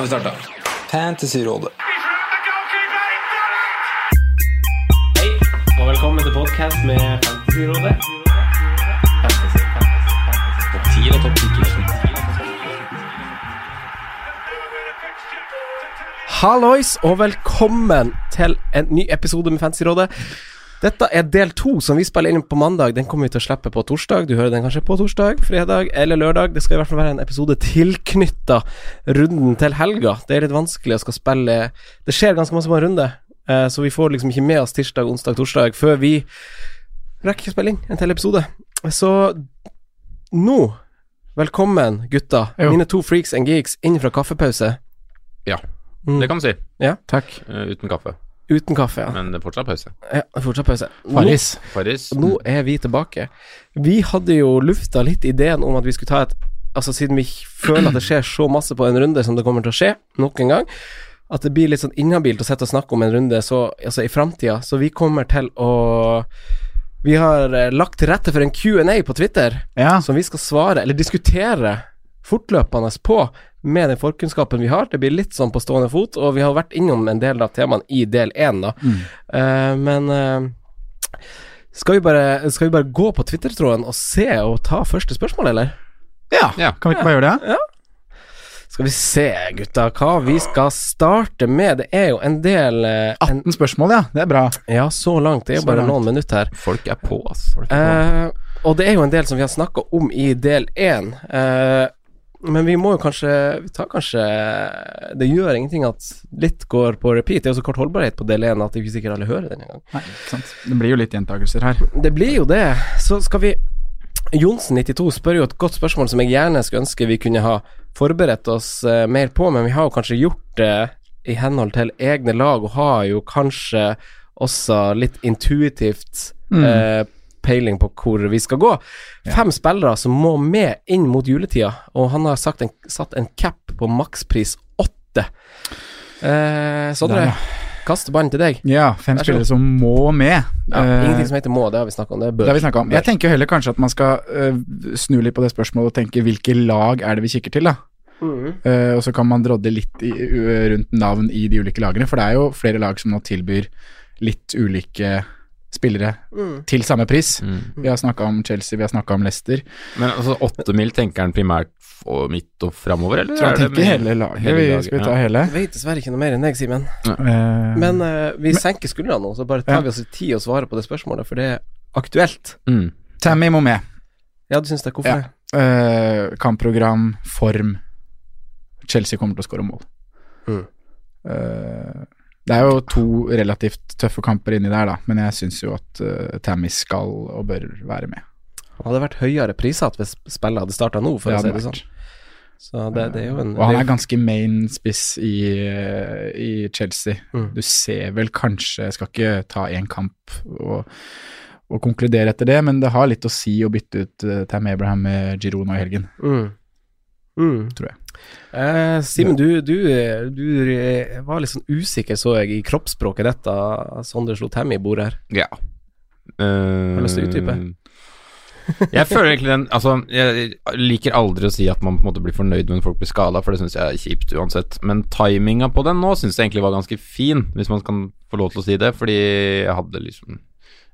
Har vi starte? Fantasyrådet. Hei, og velkommen til podkast med Fantasyrådet. Fantasy, fantasy, fantasy. Topp 10 og topp 10 Hallois, og velkommen til en ny episode med Fantasyrådet. Dette er del to, som vi spiller inn på mandag. Den kommer vi til å slippe på torsdag. Du hører den kanskje på torsdag, fredag eller lørdag. Det skal i hvert fall være en episode tilknytta runden til helga. Det er litt vanskelig å skal spille Det skjer ganske masse på en runde, eh, så vi får liksom ikke med oss tirsdag, onsdag, torsdag før vi rekker ikke å spille inn en til episode. Så nå, velkommen, gutta. Jo. Mine to freaks and geeks inn fra kaffepause. Ja, Mm. det kan du si. Ja, Takk. uten kaffe. Uten kaffe, ja. Men det er fortsatt pause. Ja, det er fortsatt pause. Nå, Farris. Farris. nå er vi tilbake. Vi hadde jo lufta litt ideen om at vi skulle ta et Altså siden vi føler at det skjer så masse på en runde som det kommer til å skje, nok en gang, at det blir litt sånn inhabilt å sitte og snakke om en runde så, altså i framtida. Så vi kommer til å Vi har eh, lagt til rette for en Q&A på Twitter Ja. som vi skal svare, eller diskutere, fortløpende på med den forkunnskapen vi har. Det blir litt sånn på stående fot, og vi har vært innom en del av temaene i del én, da. Eh, men uh, skal, vi bare, skal vi bare gå på Twitter-tråden og se og ta første spørsmål, eller? Ja. Kan vi ikke bare gjøre det? Skal vi se, gutta, hva vi skal starte med. Det er jo en del eh, en, 18 spørsmål, ja. Det er bra. Ja, så langt. Det er jo bare langt. noen minutter her. Folk er på. Folk er på. Eh, og det er jo en del som vi har snakka om i del én. Eh, men vi må jo kanskje Vi tar kanskje Det gjør ingenting at litt går på repeat. Det er jo så kort holdbarhet på del én at ikke sikkert alle hører den engang. Det blir jo litt gjentakelser her. Det blir jo det. Så skal vi Johnsen92 spør jo et godt spørsmål som jeg gjerne skulle ønske vi kunne ha forberedt oss eh, mer på, men vi har jo kanskje gjort det i henhold til egne lag, og har jo kanskje også litt intuitivt Mm. eh, peiling på hvor vi skal gå. Fem spillere som må med inn mot juletida, og han har sagt en, satt en cap på makspris åtte. Eh, Sondre, kaste ballen til deg. Ja, fem spillere som må med. Ja, Eh, ingenting som heter må, det har vi snakka om. Det bør. det har vi om. Jeg tenker heller kanskje at man skal uh, snu litt på det spørsmålet og tenke hvilke lag er det vi kikker til, da. Mm. Uh, og så kan man drodde litt i, rundt navn i de ulike lagene, for det er jo flere lag som nå tilbyr litt ulike spillere Mm. til samme pris. Vi har snakka om Chelsea, vi har snakka om Leicester. Men altså åtte mil, tenker han primært og midt og framover, eller? Tror er tenker hele laget. hele vi, skal vi ta ja. hele? Jeg vet dessverre ikke noe mer enn deg, Simen. Ja. Men uh, vi senker skuldrene nå, så bare tar Ja. vi oss tid å svare på det spørsmålet, for det er aktuelt. Mm. Tammy må med. Ja, du syns det? Hvorfor Ja. det? Eh, kampprogram, form. Chelsea kommer til å skåre mål. Mm. Eh, det er jo to relativt tøffe kamper inni der, da, men jeg syns jo at uh, Tammy skal og bør være med. Han hadde vært høyere prissatt hvis spillet hadde starta nå, for å si det sånn. Så det, det en Og han er ganske main spiss i, eh, i Chelsea. Mm. Du ser vel kanskje Jeg skal ikke ta én kamp og, og konkludere etter det, men det har litt å si å bytte ut uh, Tam Abraham med Girona i helgen, mm. Mm. tror jeg. Eh, Simen, du, du, du eh, var litt sånn usikker, så jeg, i kroppsspråket ditt da Sondre slo Tammy i bordet her. Ja. Uh, Har lyst til å utdype? jeg føler egentlig den Altså, jeg liker aldri å si at man på en måte blir fornøyd når folk blir skada, for det syns jeg er kjipt uansett. Men timinga på den nå syns jeg egentlig var ganske fin, hvis man kan få lov til å si det, fordi jeg hadde liksom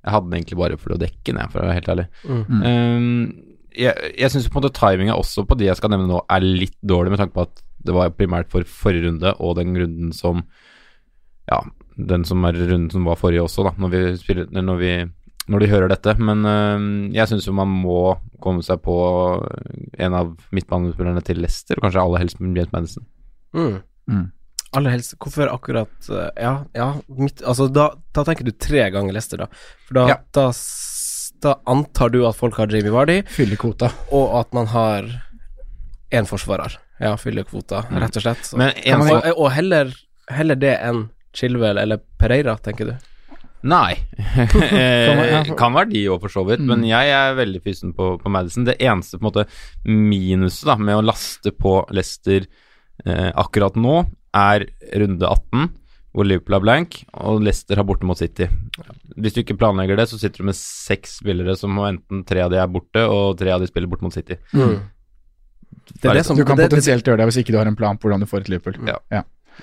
Jeg hadde den egentlig bare for å dekke den, for å være helt ærlig. Mm. Um, jeg jeg syns på en måte timinga også på de jeg skal nevne nå, er litt dårlig, med tanke på at det var primært for forrige runde og den runden som Ja, den som er runden som var forrige også, da, når vi spiller Når, vi, når de hører dette. Men øh, jeg syns jo man må komme seg på en av midtbanespillerne til Leicester, og kanskje aller helst med James Madison. Mm. Mm. Aller helst Hvorfor akkurat eh, Ja, ja midt, Altså, da, da tenker du tre ganger Leicester, da. For da, Ja. da, da antar du at folk har Jamie Vardy, Fyller kvota. og at man har én forsvarer. Ja, fyller kvota, rett og slett. Men en og, og heller, heller det enn Chilwell eller Pereira, tenker du? Nei. kan være de òg, for så vidt. Men jeg er veldig fysen på, på Madison. Det eneste på en måte minuset da med å laste på Leicester eh, akkurat nå, er runde 18, hvor Liverpool er blank, og Leicester har borte mot City. Hvis du ikke planlegger det, så sitter du med seks spillere som må enten tre av de er borte, og tre av de spiller bort mot City. Det er det som Du kan potensielt gjøre det hvis ikke du har en plan på hvordan du får et Liverpool. Ja.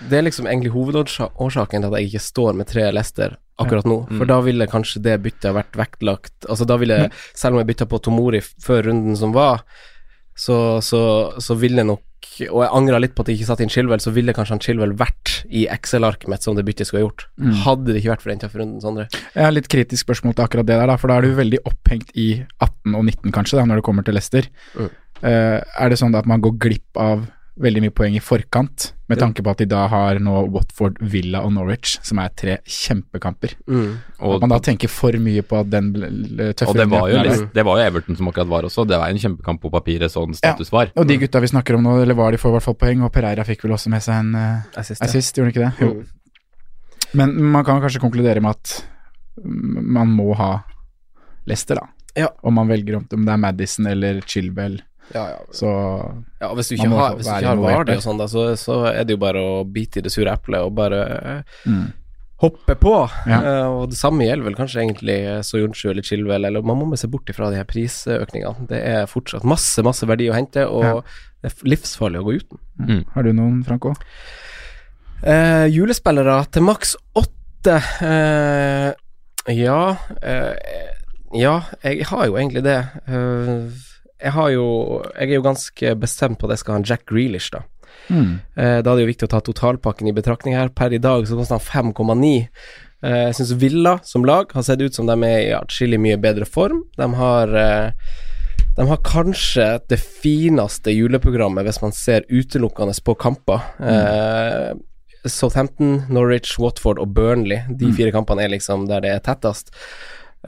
det er liksom egentlig hovedårsaken til at jeg ikke står med tre Lester akkurat nå. For Mm. da ville kanskje det byttet ha vært vektlagt Altså da ville, selv om jeg bytta på Tomori før runden som var, så, så, så ville nok Og jeg angra litt på at jeg ikke satte inn Chilwell, så ville kanskje han Chilwell vært i Excel-arket mitt som det byttet skulle ha gjort. Mm. Hadde det ikke vært for den tøffe runden, Sondre. Jeg har litt kritisk spørsmål til akkurat det der, da, for da er du veldig opphengt i 18 og 19 kanskje, da, når det kommer til Leicester. Mm. Uh, er det sånn at man går glipp av veldig mye poeng i forkant, med tanke på at de da har nå Watford, Villa og Norwich, som er tre kjempekamper? Mm. Og, At man da tenker for mye på at den tøffe og det, var jo, det var jo Everton som akkurat var også. Det var en kjempekamp på papiret, sånn status var. Og de gutta vi snakker om nå, eller var de får i hvert fall poeng, og Pereira fikk vel også med seg en uh, Assist, ja. assist, gjorde han ikke det? Jo. Mm. Men man kan kanskje konkludere med at mm, man må ha Leicester, da. Ja. Om man velger om om det er Madison eller Chilwell, Ja, ja. så Ja, hvis du ikke har, hvis du ikke har Vardy og sånn, da, så, så er det jo bare å bite i det sure eplet og bare eh, mm. hoppe på. Ja. Eh, og det samme gjelder vel kanskje egentlig eh, Soyuncu eller Chilwell, eller man må med seg bort ifra de her prisøkningene. Det er fortsatt masse, masse verdi å hente, og Ja. det er livsfarlig å gå uten. Har du noen, Franco? Eh, julespillere til maks åtte eh, Ja eh, Ja, jeg har jo egentlig det. Eh, jeg har jo Jeg er jo ganske bestemt på at jeg skal ha en Jack Grealish, da. Mm. Eh, da er det jo viktig å ta totalpakken i betraktning her. Per i dag så koster han 5,9. Eh, jeg syns Villa som lag har sett ut som de er i atskillig mye bedre form. De har eh, de har kanskje det fineste juleprogrammet hvis man ser utelukkende på kamper. Eh, Southampton, Norwich, Watford og Burnley. De fire kampene er liksom der det er tettest.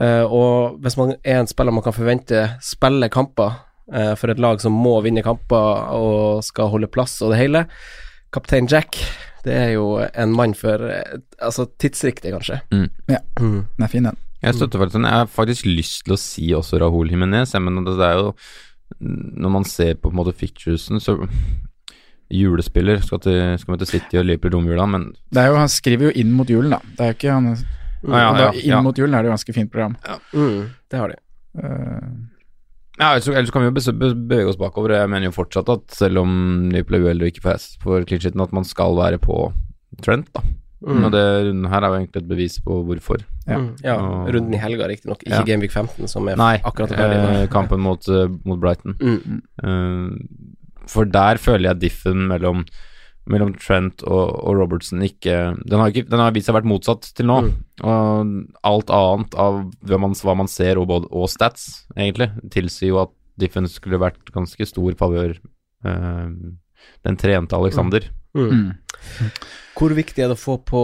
Eh, og hvis man er en spiller man kan forvente spille kamper for et lag som må vinne kamper og skal holde plass og det hele, kaptein Jack, det er jo en mann for eh, Altså tidsriktig, kanskje. Ja, Mm. den er fin, den. Jeg støtter faktisk den. Jeg har faktisk lyst til å si også Rahul Jimenez, men det er jo Når man ser på, på en måte ficturesen, så Julespiller skal, til, skal møte City og i romjula, men Det er jo, han skriver jo inn mot julen, da. Det er jo ikke han Ah, ja, ja, ja, Inn mot julen er det jo ganske fint program. Mm, det har de. Eh, Ja, ellers, ellers kan vi jo bevege oss bakover. Jeg mener jo fortsatt at selv om Liverpool er uheldig og ikke får hest for clean sheeten, at man skal være på Trent, da. Mm. Og det runden her er jo egentlig et bevis på hvorfor. Ja. Mm, ja Og- runden i helga, riktignok. Ikke Ja. Gameweek 15, som er Nei, akkurat ferdig Nei, eh, kampen mot, eh, mot Brighton. Mm. Uh, for der føler jeg diffen mellom mellom Trent og, og Robertson ikke den har, ikke den har vist seg vært motsatt til nå. Og alt annet av hva man, hva man ser og, både, og stats, egentlig, tilsier jo at diffen skulle vært ganske stor favør eh, den trente Alexander. Mm. mm. Hvor viktig er det å få på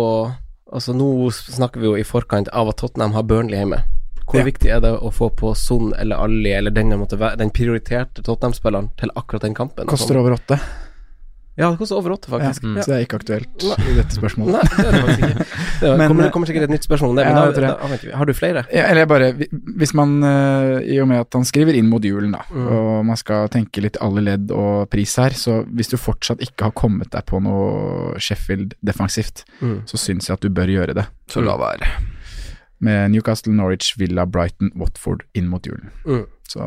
Altså Nå snakker vi jo i forkant av at Tottenham har Burnley hjemme. Hvor Ja. viktig er det å få på Son eller Ali eller den, måtte være, den prioriterte Tottenham-spilleren til akkurat den kampen? Koster over åtte, Ja, det koster over åtte, ja, faktisk. så det er ikke aktuelt i dette spørsmålet. Nei, det er det faktisk ikke. Det Men, kommer, eh, kommer sikkert et nytt spørsmål om det, men ja, da, det da. Har du flere? Ja, eller bare, hvis man, eh, i og med at han skriver inn mot julen, da, Mm. og man skal tenke litt alle ledd og pris her, så hvis du fortsatt ikke har kommet deg på noe Sheffield defensivt, Mm. så syns jeg at du bør gjøre det. Så la være. Med Newcastle, Norwich, Villa, Brighton, Watford inn mot julen. Mm. Så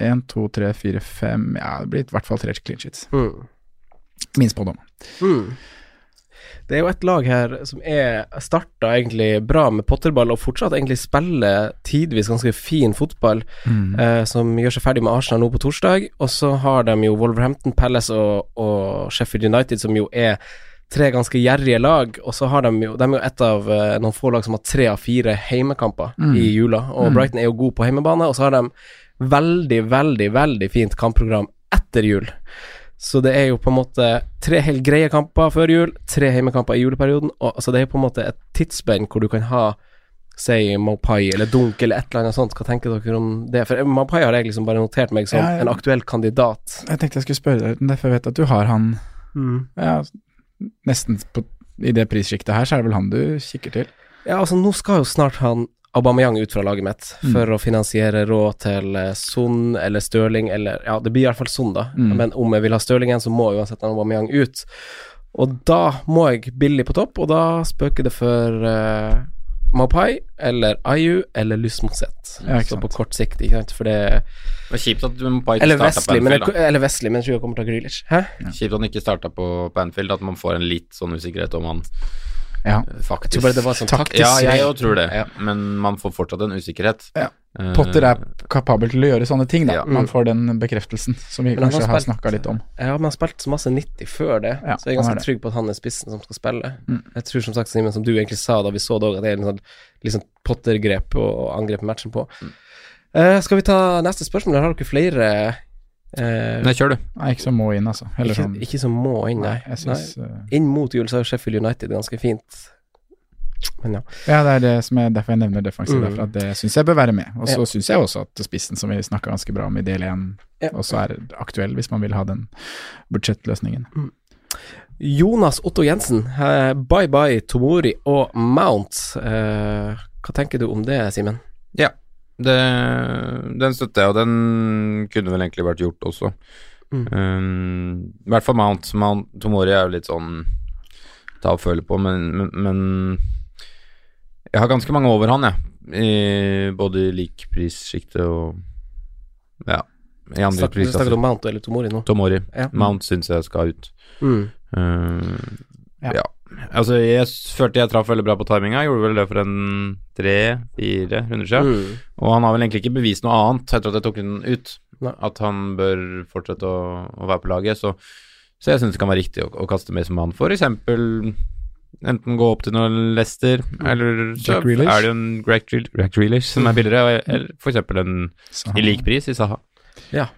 én, to, tre, fire, fem Ja, det blir i hvert fall tre clean sheets. Mm. Min spådom. Mm. Det er jo et lag her som er starta egentlig bra med potterball, og fortsatt egentlig spiller tidvis ganske fin fotball, eh, som gjør seg ferdig med Arsenal nå på torsdag. Og så har de jo Wolverhampton Palace og, og Sheffield United, som jo er tre ganske gjerrige lag, og så har de jo De er jo et av eh, noen få lag som har tre av fire heimekamper Mm. i jula, og Mm. Brighton er jo god på heimebane, og så har de veldig, veldig, veldig fint kampprogram etter jul. Så det er jo på en måte tre helt greie kamper før jul, tre heimekamper i juleperioden, og altså det er jo på en måte et tidsspenn hvor du kan ha Si Mopai eller Dunk eller et eller annet sånt. Hva tenker dere om det? For Mopai har jeg liksom bare notert meg som Ja, en aktuell kandidat. Jeg tenkte jeg skulle spørre deg, men derfor vet jeg at du har han ja, nesten på, i det prissjiktet her, så er det vel han du kikker til? Ja, altså nå skal jo snart han Aubameyang ut fra laget mitt Mm. for å finansiere råd til eh, Son eller Stirling eller Ja, det blir i hvert fall Son, da. Mm. Men om jeg vil ha Stirling igjen, så må uansett han Aubameyang ut. Og da må jeg billig på topp, og da spøker det for uh, Mapai eller Ayu eller Lysmoset. Ja, så på kort sikt, ikke sant, for det Det var kjipt at du bare ikke Eller starta på Anfield. da. eller Wesley, men jeg tror jeg kommer til å ha Grealish. Hæ? Kjipt at han ikke starta på, på Anfield, at man får en litt sånn usikkerhet om han Ja. faktisk Jeg tror bare det var sånn taktisk Ja, jeg òg tror det, Ja. men man får fortsatt en usikkerhet. Ja. Eh, Potter er kapabel til å gjøre sånne ting, da. Ja. Man får den bekreftelsen som vi Men kanskje har har snakka litt om. Ja, men han har spilt så masse 90 før det, Ja, så jeg er ganske trygg på at han er spissen som skal spille. Mm. Jeg tror som sagt, Simen, som du egentlig sa da vi så det òg, at det er en sånn liksom Potter-grep å angripe matchen på. Mm. Uh, skal vi ta neste spørsmål, har dere flere eh, Nei, kjør du. Nei, ikke som må inn, altså. Ikke, sånn ikke som må inn, nei. nei, syns eh, nei. Inn mot jul så er Sheffield United ganske fint. Men ja. Ja, det er det som er derfor jeg nevner defensiv, Mm. at det syns jeg bør være med. Og så Ja. syns jeg også at spissen, som vi snakka ganske bra om i del én, Ja. også er aktuell hvis man vil ha den budsjettløsningen. Jonas Otto Jensen, eh, bye bye Tomori og Mount. Eh, hva tenker du om det, Simen? Ja, det, den støtter jeg, og den kunne vel egentlig vært gjort også. Mm. Um, I hvert fall Mount. Mount Tomori er jo litt sånn ta og føle på, men, men, men jeg har ganske mange over han, jeg. I, både i likprissjiktet og ja, i andre Snakker, snakker du om Mount eller Tomori nå? Tomori. Ja. Mount syns jeg skal ut. Mm. Uh, Ja. ja. Altså, jeg følte jeg traff veldig bra på timinga. Gjorde vel det for en tre-fire runder siden. Mm. Og han har vel egentlig ikke bevist noe annet etter at jeg tok den ut. Nei. At han bør fortsette å, å være på laget. Så, så jeg syns det kan være riktig å, å kaste med som han. Eksempel enten gå opp til noen Lester, eller så Jack Grealish. er det en Greg Greal- Grealish som er billigere, eller eksempel en i lik pris i Saha. Ja.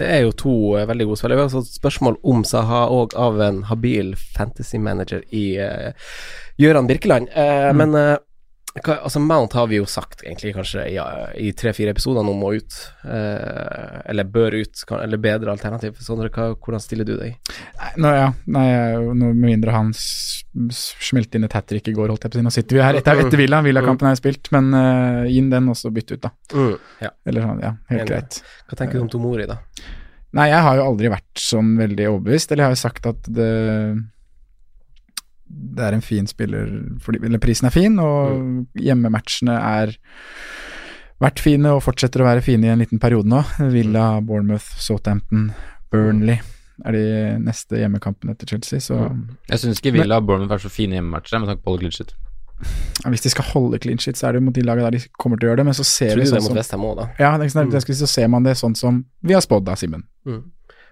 Det er jo to uh, veldig gode spillere. Vi har fått spørsmål om Saha og av en habil fantasy manager i uh, Gøran Birkeland. Mm. Men eh, hva, altså Mount har vi jo sagt egentlig kanskje i, i tre-fire episoder nå må ut. Eh, eller bør ut, kan, eller bedre alternativ. Sondre, hva, hvordan stiller du deg? Nei, nå, ja, nei, nå, med mindre han smelte inn et hat trick i går, holdt jeg på å si. Nå sitter vi her etter, etter Villa, Villa-kampen er spilt, men uh, inn den og så bytte ut, da. Ja. Eller sånn, ja, helt Enig. greit. Hva tenker du om Tomori, da? Nei, jeg har jo aldri vært sånn veldig overbevist, eller jeg har jo sagt at det det er en fin spiller fordi eller prisen er fin, og hjemmematchene er vært fine og fortsetter å være fine i en liten periode nå. Villa, Bournemouth, Southampton, Burnley er de neste hjemmekampene etter Chelsea, så Jeg syns ikke Villa og Bournemouth er så fine hjemmematcher med tanke på all clean shit. ja, hvis de skal holde clean shit, så er det jo mot de lagene der de kommer til å gjøre det, men så ser Tror vi sånn det som også. Ja, det er ikke sånn, så ser man det sånn som vi har spådd da, Simen. Mm.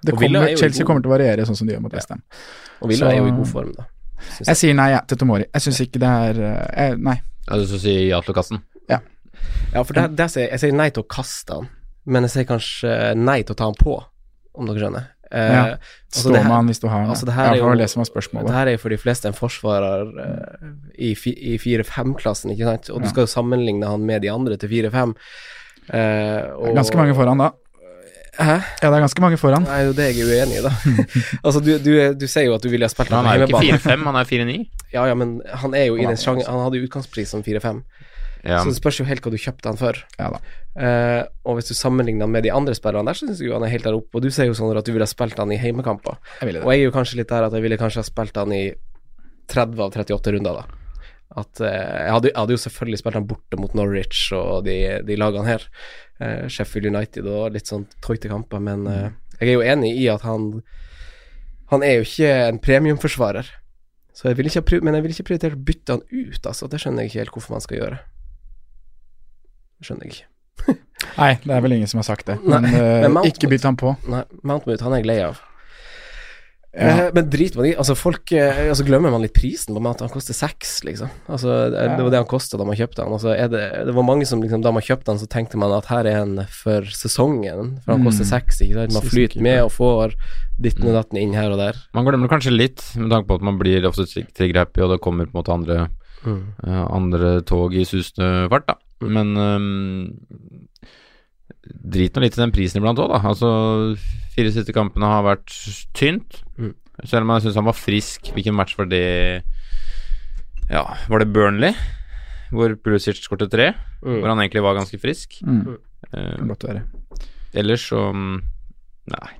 Det kommer, er Chelsea god- kommer til å variere sånn som de gjør mot Westham. Og Villa Så- er jo i god form, da. Jeg sier nei ja, til Tomori. Jeg syns ikke det er jeg, Nei. Altså så sier ja til kassen. Ja, for der, der sier, jeg sier nei til å kaste han, men jeg sier kanskje nei til å ta han på, om dere skjønner. Eh, Ja, Stå det med han hvis du har han. altså det her Ja, er jo- det som var Det her er jo for de fleste en forsvarer eh, i, fi, i 4-5-klassen, ikke sant, og du Ja. skal jo sammenligne han med de andre til 4-5. Eh, Ganske mange foran da. Hæ? Ja, det er ganske mange foran. Nei, det er jeg uenig i, da. altså, du, du, du sier jo at du ville ha spilt han han er jo ikke 4-5, han er 4-9. Ja, ja, men han er jo i den sjangeren Han hadde jo utgangspris som 4-5, Ja, så det spørs jo helt hva du kjøpte han for. Ja da. Eh, og hvis du sammenligner han med de andre spillerne der, så syns jeg han er helt der oppe. Og du sier jo sånn at du ville ha spilt han i heimekamper. Jeg ville Og jeg er jo kanskje litt der at jeg ville kanskje ha spilt han i 30 av 38 runder, da. At eh, jeg, hadde, jeg hadde jo selvfølgelig spilt han borte mot Norwich og de, de lagene her. Eh, Sheffield United og litt sånn tøyte kamper, men eh, jeg er jo enig i at han Han er jo ikke en premiumforsvarer. Så jeg vil ikke men jeg vil ikke prioritere å bytte han ut, altså. Det skjønner jeg ikke helt hvorfor man skal gjøre. Det skjønner jeg ikke. Nei, det er vel ingen som har sagt det. Men, eh, men Mount- ikke bytt han på. Nei, Mountmouth, han er jeg lei av. Eh, men drit man i Altså, folk eh, Altså, glemmer man litt prisen på mat. Han koster seks, liksom. Altså, det, det var det han kosta da man kjøpte han. Altså, det Det var mange som liksom Da man kjøpte han, så tenkte man at her er en for sesongen, for han koster Mm. seks, ikke sant. Man flyter med og får ditten og datten inn her og der. Man glemmer kanskje litt, med tanke på at man blir ofte trigger-happy, og det kommer på en måte andre, Mm. uh, andre tog i susende fart, da. Men ehm, drit nå litt i den prisen iblant òg, da. Altså, fire siste kampene har vært tynt. Mm. Selv om jeg syns han var frisk. Hvilken match var det Ja, var det Burnley? Hvor Pulisic skåret tre? Mm. Hvor han egentlig var ganske frisk. Mm. Uh, ellers så mm, Nei.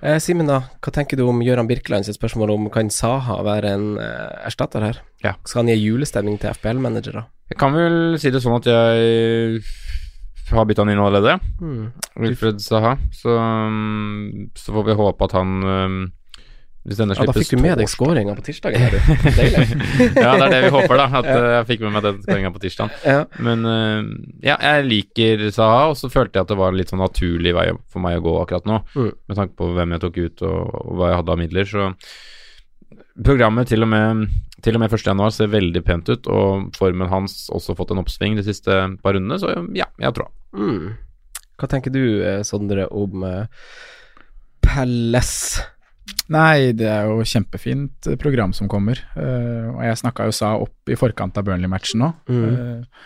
Eh, Simen, da. Hva tenker du om Gøran Birkeland sitt spørsmål om kan Saha være en eh, erstatter her? Ja. Skal han gi julestemning til FBL-managere? Jeg kan vel si det sånn at jeg har bytta han inn allerede. Mm. Wilfred Saha. Så, um, så får vi håpe at han um, Hvis denne Ja, da fikk du med deg skåringa på. Deilig. ja, det er det vi håper, da. At Ja. uh, jeg fikk med meg den skåringa på tirsdag. Ja. Men uh, ja, jeg liker Saha, og så følte jeg at det var en litt sånn naturlig vei for meg å gå akkurat nå. Mm. Med tanke på hvem jeg tok ut, og, og hva jeg hadde av midler. Så programmet til og med til og med 1. januar ser veldig pent ut, og formen hans også fått en oppsving de siste par rundene, så ja, jeg tror Mm. Hva tenker du, eh, Sondre, om uh, Pelles? Nei, det er jo kjempefint eh, program som kommer. Uh, og jeg snakka jo sa opp i forkant av Burnley-matchen nå. Mm. Uh,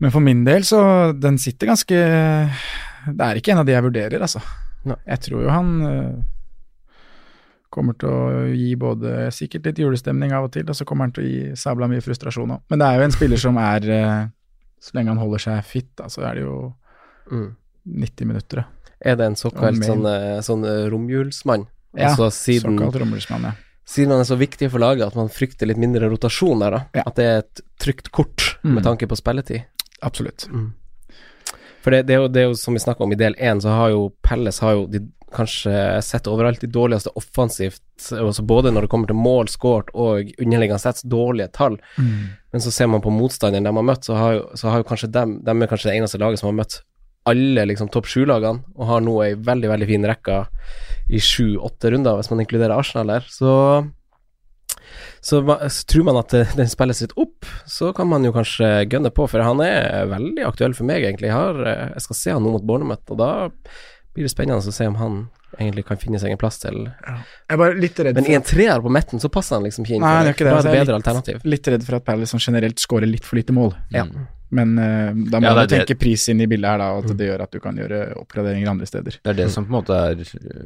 men for min del, så den sitter ganske Det er ikke en av de jeg vurderer, altså. No. Jeg tror jo han eh, kommer til å gi både sikkert litt julestemning av og til, og så kommer han til å gi sabla mye frustrasjon òg. Men det er jo en spiller som er eh, Så lenge han holder seg fit, da, så er det jo Mm. 90 minutter, da. Er det en såkalt sånn, eh, sånn eh, romjulsmann? Ja, altså siden, såkalt romjulsmann, ja. siden han er så viktig for laget at man frykter litt mindre rotasjon der, da. Ja. At det er et trygt kort Mm. med tanke på spilletid. Absolutt. For det, det, er jo, det er jo som vi snakka om i del én, så har jo Pelles har jo de, kanskje sett overalt de dårligste offensivt, altså både når det kommer til mål skåret og underliggende sett dårlige tall. Mm. Men så ser man på motstanderen de har møtt, så har jo, så har jo kanskje dem De er kanskje det eneste laget som har møtt alle liksom topp sju-lagene, og har nå ei veldig, veldig fin rekke i sju-åtte runder, hvis man inkluderer Arsenal der. Så så, så tror man at den spilles litt opp, så kan man jo kanskje gønne på, for han er veldig aktuell for meg, egentlig. Jeg, har, eh, jeg skal se han nå mot Bournemouth, og da blir det spennende å se om han egentlig kan finne seg en plass til Jeg er bare litt redd Men i en treer på midten, så passer han liksom ikke inn. Nei, det er ikke det. Er det jeg er bedre litt, alternativ. Litt redd for at Palace sånn generelt scorer litt for lite mål. Ja. Men uh, da må Ja, du det tenke pris inn i bildet her, da, og at det gjør at du kan gjøre oppgraderinger andre steder. Det er det som på en måte er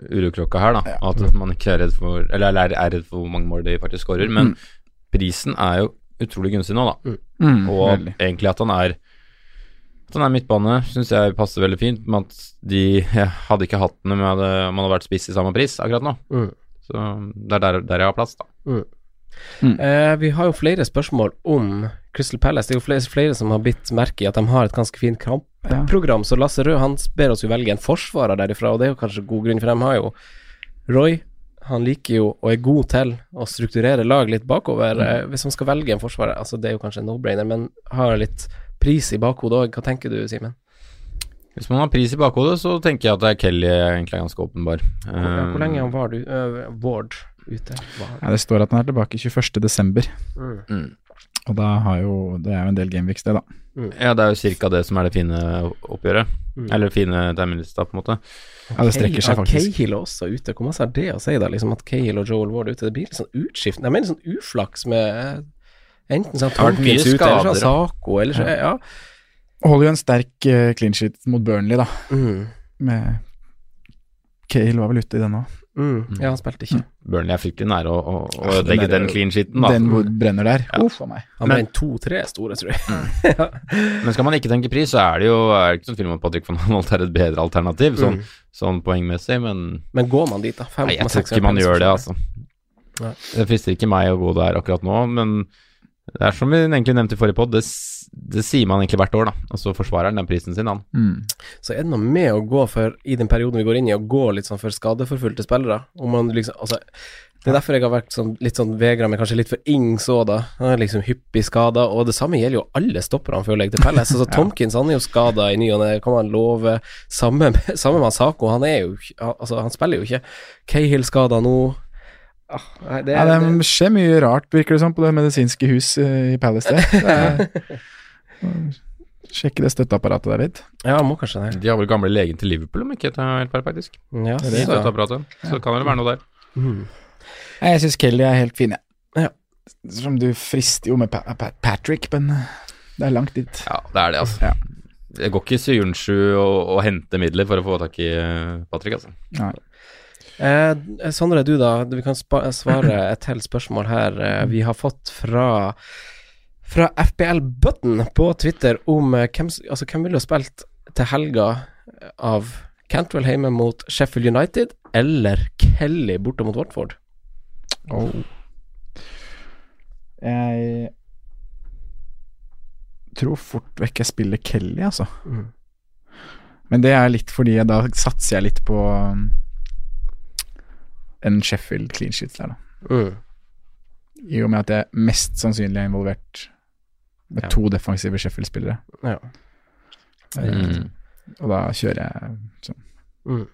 uroklokka her, da. Ja. At man ikke er redd for Eller er er redd for hvor mange mål de faktisk skårer. Men prisen er jo utrolig gunstig nå, da. Mm, Og veldig. egentlig at han er Han er midtbane, syns jeg passer veldig fint. Med at de jeg hadde ikke hatt den om man hadde, vært spiss i samme pris akkurat nå. Mm. Så det er der, der jeg har plass, da. Eh, vi har jo flere spørsmål om Crystal Palace. Det er jo flere, flere som har bitt merke i at de har et ganske fint kampprogram. Så Lasse Rød han ber oss jo velge en forsvarer derifra, og det er jo kanskje god grunn, for de har jo Roy. Han liker jo og er god til å strukturere lag litt bakover. Eh, hvis man skal velge en forsvarer, altså det er jo kanskje en no-brainer, men har litt pris i bakhodet òg. Hva tenker du, Simen? Hvis man har pris i bakhodet, så tenker jeg at det er Kelly egentlig er ganske åpenbar. Hvor, ja, hvor lenge Um, var du, uh, Ward ute? Ja, det står at han er tilbake 21. desember, Mm. mm. og da har jo Det er jo en del gameweeks, det, da. Ja, det er jo cirka det som er det fine oppgjøret. Mm. Eller fine terminlista, på en måte. Ja, det strekker seg Cahill- faktisk. Cahill er også ute. Hvor masse er det å si, da? Liksom At Cahill og Joel Ward er ute. Det blir litt sånn utskift. Det er mer litt sånn uflaks med Enten sånn Tompkins eller skader, sånn Sako, eller så Ja. Holder jo en sterk uh, clean sheet mot Burnley, da. Mm. Med Kale var vel ute i den òg. Mm. Ja, han spilte ikke. Burnley er fryktelig nære å, å, å Ja, legge den den clean sheeten, da. Den hvor brenner der. Ja. Uff a meg. Han brenner to-tre store, tror jeg. Men skal man ikke tenke pris, så er det jo er det ikke sånn film om Patrick van Holt er et bedre alternativ, sånn, Mm. sånn poengmessig, men Men går man dit, da? Nei, jeg 5,6 tror ikke man gjør det, altså. Nei. Det frister ikke meg å gå der akkurat nå, men Det er som vi egentlig nevnte i forrige pod, det, det sier man egentlig hvert år, da. Og så forsvarer han den prisen sin, han. Mm. Så er det noe med å gå for, i den perioden vi går inn i, å gå litt sånn for skadeforfulgte spillere. Om man liksom, altså, det er derfor jeg har vært sånn, litt sånn vegra meg kanskje litt for Ings òg, da. Han er liksom hyppig skada, og det samme gjelder jo alle stopperne, føler jeg, til Pelles. Altså, Tomkins han er jo skada i ny og ne, kan man love. Samme, samme med Sako, han er jo ikke- Altså, han spiller jo ikke. Cahill skada nå. Ah, nei, det, Ja, er- det skjer mye rart, virker det som, på det medisinske hus eh, i Palace der. Det er- Sjekke det støtteapparatet der litt. Ja, må kanskje det. De har vel gamle legen til Liverpool, om ikke jeg tar helt feil, faktisk. Ja, Det det. støtteapparatet. Så det kan vel være noe der. Mm. Jeg syns Kelly er helt fin, jeg. Ja. Som du frister jo med pa pa Patrick, men det er langt dit. Ja, det er det, altså. Ja. Det går ikke Syunsju å, å hente midler for å få tak i eh, Patrick, altså. Nei. Eh, Sondre, du da. Vi kan svare et til spørsmål her. Eh, vi har fått fra fra FBL Button på Twitter om eh, hvem, altså, hvem ville spilt til helga eh, av Cantwell hjemme mot Sheffield United eller Kelly borte mot Watford. Oh. Jeg tror fort vekk jeg spiller Kelly, altså. Mm. Men det er litt fordi da satser jeg litt på um, en Sheffield clean sheet der, da. Mm. I og med at jeg mest sannsynlig er involvert med Ja. to defensive Sheffield-spillere. Ja. Eh, Mm. Og da kjører jeg sånn. Mm.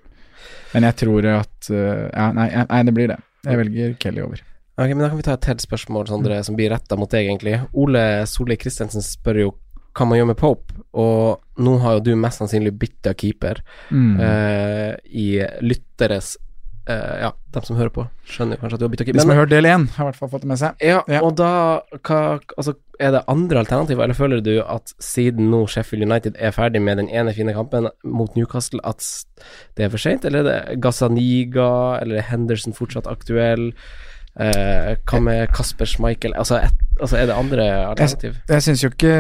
Men jeg tror at eh, ja, nei, nei, det blir det. Jeg velger Kelly over. Ok, men Da kan vi ta et helt spørsmål Sondre, som blir retta mot deg, egentlig. Ole Solli Christensen spør jo hva man gjør med Pope, og nå har jo du mest sannsynlig bytta keeper. Mm. uh, i lytteres eh, Ja, dem som hører på, skjønner kanskje at du har bytta De som har hørt del én, har i hvert fall fått det med seg. ja, Ja. og da hva, altså, Er det andre alternativer, eller føler du at siden nå Sheffield United er ferdig med den ene fine kampen mot Newcastle, at det er for seint, eller er det Gazaniga, eller er Henderson fortsatt aktuell? Eh, hva med Kasper Schmeichel? Altså, et, altså er det andre alternativ? Jeg syns jo ikke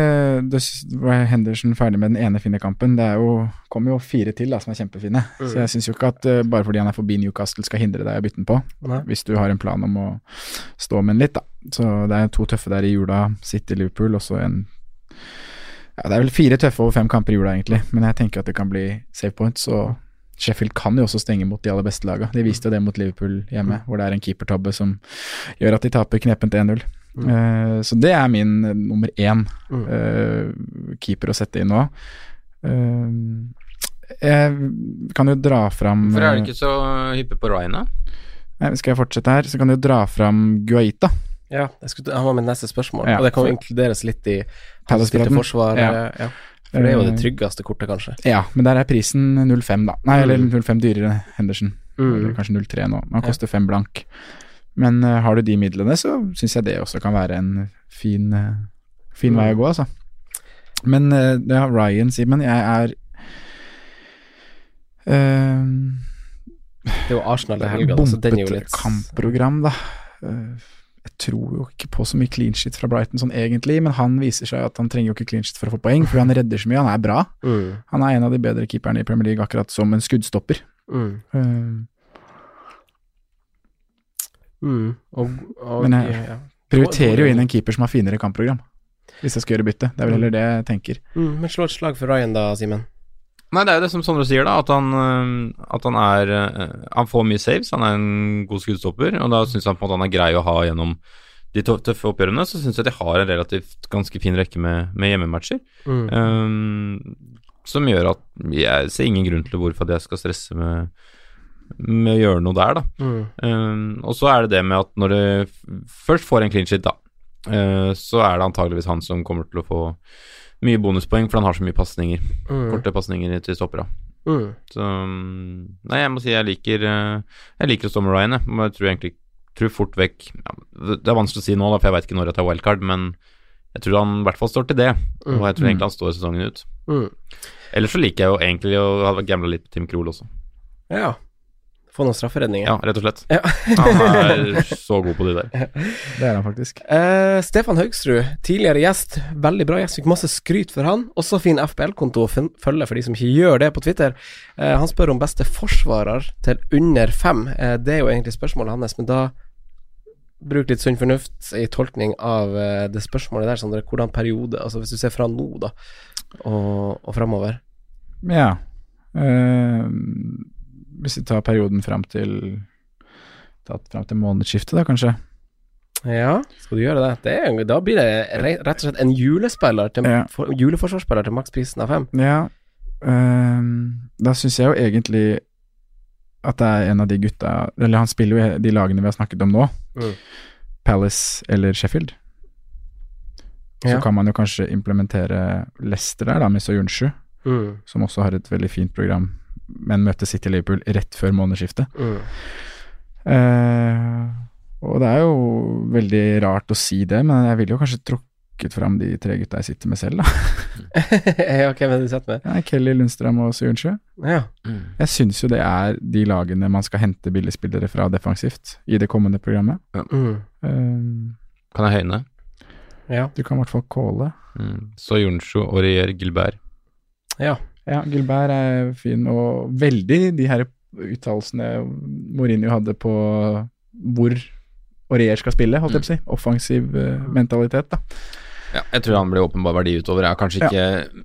det var Henderson ferdig med den ene fine kampen. Det er jo, kommer jo fire til da, som er kjempefine. Så jeg syns jo ikke at eh, bare fordi han er forbi Newcastle skal hindre deg å bytte den på. Nei. Hvis du har en plan om å stå med den litt, da. Så det er to tøffe der i jula. City Liverpool, og så en Ja, det er vel fire tøffe over fem kamper i jula, egentlig. Men jeg tenker at det kan bli save points. Og Sheffield kan jo også stenge mot de aller beste laga. De viste jo det mot Liverpool hjemme, hvor det er en keepertabbe som gjør at de taper knepent 1-0. Eh, så det er min eh, nummer én Mm. eh, keeper å sette inn nå. Eh, jeg kan jo dra fram Hvorfor er du ikke så hyppe på Ryan, da? Nei, Skal jeg fortsette her, så kan du dra fram Guaita. Ja, jeg skulle, han var mitt neste spørsmål, Ja, og det kan jo inkluderes litt i hans forsvar. Ja. Ja. For det er jo det Eh, tryggeste kortet, kanskje. Ja, men der er prisen 0,5, da. Nei, eller Mm. 0,5 dyrere Henderson. Henderson. Eller Mm. kanskje 0,3 nå. man han koster 5 blank. Men uh, har du de midlene, så syns jeg det også kan være en fin, uh, fin vei å gå, altså. Men uh, det har Ryan, Simen. Jeg er Det er jo Arsenal i helga, så den er jo litt kampprogram, da. Eh, jeg tror jo ikke på så mye clean shit fra Brighton sånn egentlig, men han viser seg at han trenger jo ikke clean shit for å få poeng, for han redder så mye. Han er bra. Mm. Han er en av de bedre keeperne i Premier League, akkurat som en skuddstopper. Mm. Uh, Mm. Og, og Men jeg- ja. prioriterer jo inn en keeper som har finere kampprogram, hvis jeg skal gjøre bytte. Det er vel heller det jeg tenker. mm. Men slå et slag for Ryan, da, Simen. Nei, det er jo det som Sondre sier, da. At han, øh, at han er øh, Han får mye saves, han er en god skuddstopper, og da syns han på en måte han er grei å ha gjennom de tø- tøffe oppgjørene. Så syns jeg de har en relativt ganske fin rekke med, med hjemmematcher. Mm. Um, som gjør at jeg ser ingen grunn til hvorfor at jeg skal stresse med, med å gjøre noe der, da. Mm. Um, og så er det det med at når du først får en clean shit, da, uh, så er det antageligvis han som kommer til å få mye bonuspoeng, for han har så mye pasninger. Mm. Korte pasninger til stoppera. Mm. Så mm, Nei, jeg må si jeg liker eh, Jeg liker å stå med Ryan, jeg. Men jeg tror egentlig tror fort vekk ja, Det det er vanskelig å si nå, da, for jeg veit ikke når jeg tar wildcard, men jeg tror han i hvert fall står til det. Og jeg tror egentlig han står sesongen ut. Mm. Ellers så liker jeg jo egentlig å ha gambla litt på Tim Krohl også. Ja. Få noen strafferedninger. Ja, rett og slett. Ja. Han er så god på de der. Det er han faktisk. Eh, Stefan Haugsrud, tidligere gjest. Veldig bra gjest. Fikk masse skryt for han. Også fin FBL-konto å følge for de som ikke gjør det på Twitter. Eh, han spør om beste forsvarer til under fem. Eh, det er jo egentlig spørsmålet hans, men da bruk litt sunn fornuft i tolkning av eh, det spørsmålet der, Sondre. Hvordan periode Altså hvis du ser fra nå, da, og, og framover. Ja. Eh, hvis vi tar perioden fram til fram til månedsskiftet, da, kanskje. Ja, skal du gjøre det? det er, da blir det rett og slett en julespiller til, Ja. for, juleforsvarsspiller til maksprisen av fem. Ja. um, da syns jeg jo egentlig at det er en av de gutta Eller han spiller jo i de lagene vi har snakket om nå. Mm. Palace eller Sheffield. Så Ja. kan man jo kanskje implementere Leicester der, da, med Soyunshu, Mm. som også har et veldig fint program, men møtte City Liverpool rett før månedsskiftet. Mm. Eh, og det er jo veldig rart å si det, men jeg ville jo kanskje trukket fram de tre gutta jeg sitter med selv, da. ja, hvem er du satt med? Ja, Kelly Lundstrøm og Sørensjø. Ja. Jeg syns jo det er de lagene man skal hente billigspillere fra defensivt i det kommende programmet. Mm. Eh, Kan jeg høyne? Ja. du kan i hvert fall calle. Mm. og Aurier, Gilbert. ja. Ja, Gilbert er fin, og veldig de her uttalelsene Mourinho hadde på hvor Aurier skal spille, holdt jeg på å si. Offensiv eh, mentalitet, da. Ja, jeg tror han blir åpenbar verdi utover. Ja, kanskje ikke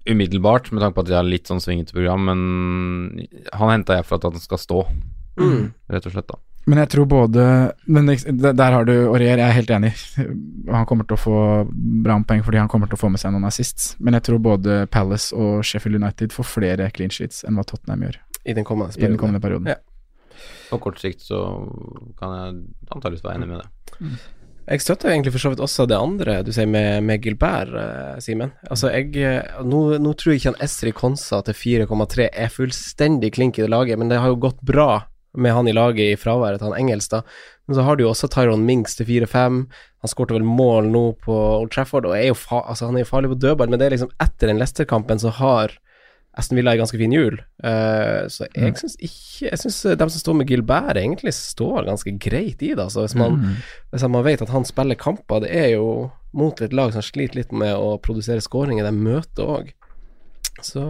umiddelbart, med tanke på at de har litt sånn svingete program, men han henta jeg for at han skal stå, Mm. rett og slett, da. Men jeg tror både Men der har du Aurier, jeg er helt enig. Han kommer til å få bra med poeng fordi han kommer til å få med seg noen assists. Men jeg tror både Palace og Sheffield United får flere clean sheets enn hva Tottenham gjør I den kommende i den perioden. kommende perioden. Ja. På kort sikt så kan jeg antakeligvis være enig med det. Jeg støtter egentlig for så vidt også det andre du sier med, med Gilbert, eh, Simen. Altså, jeg eh, nå, nå tror jeg ikke han Esri Konsa til 4,3 er fullstendig klink i det laget, men det har jo gått bra med han i laget i fraværet til han da. Men så har du jo også Tyron Mings til 4-5. Han skårte vel mål nå på Old Trafford, og er jo altså, han er jo farlig på dødball, men det er liksom etter den Leicester-kampen så har Aston Villa ei ganske fin jul. Uh, så jeg syns ikke Jeg syns dem som står med Gilbert, egentlig står ganske greit i det. Altså, hvis man hvis man vet at han spiller kamper, det er jo mot et lag som sliter litt med å produsere skåringer, de møter òg. Så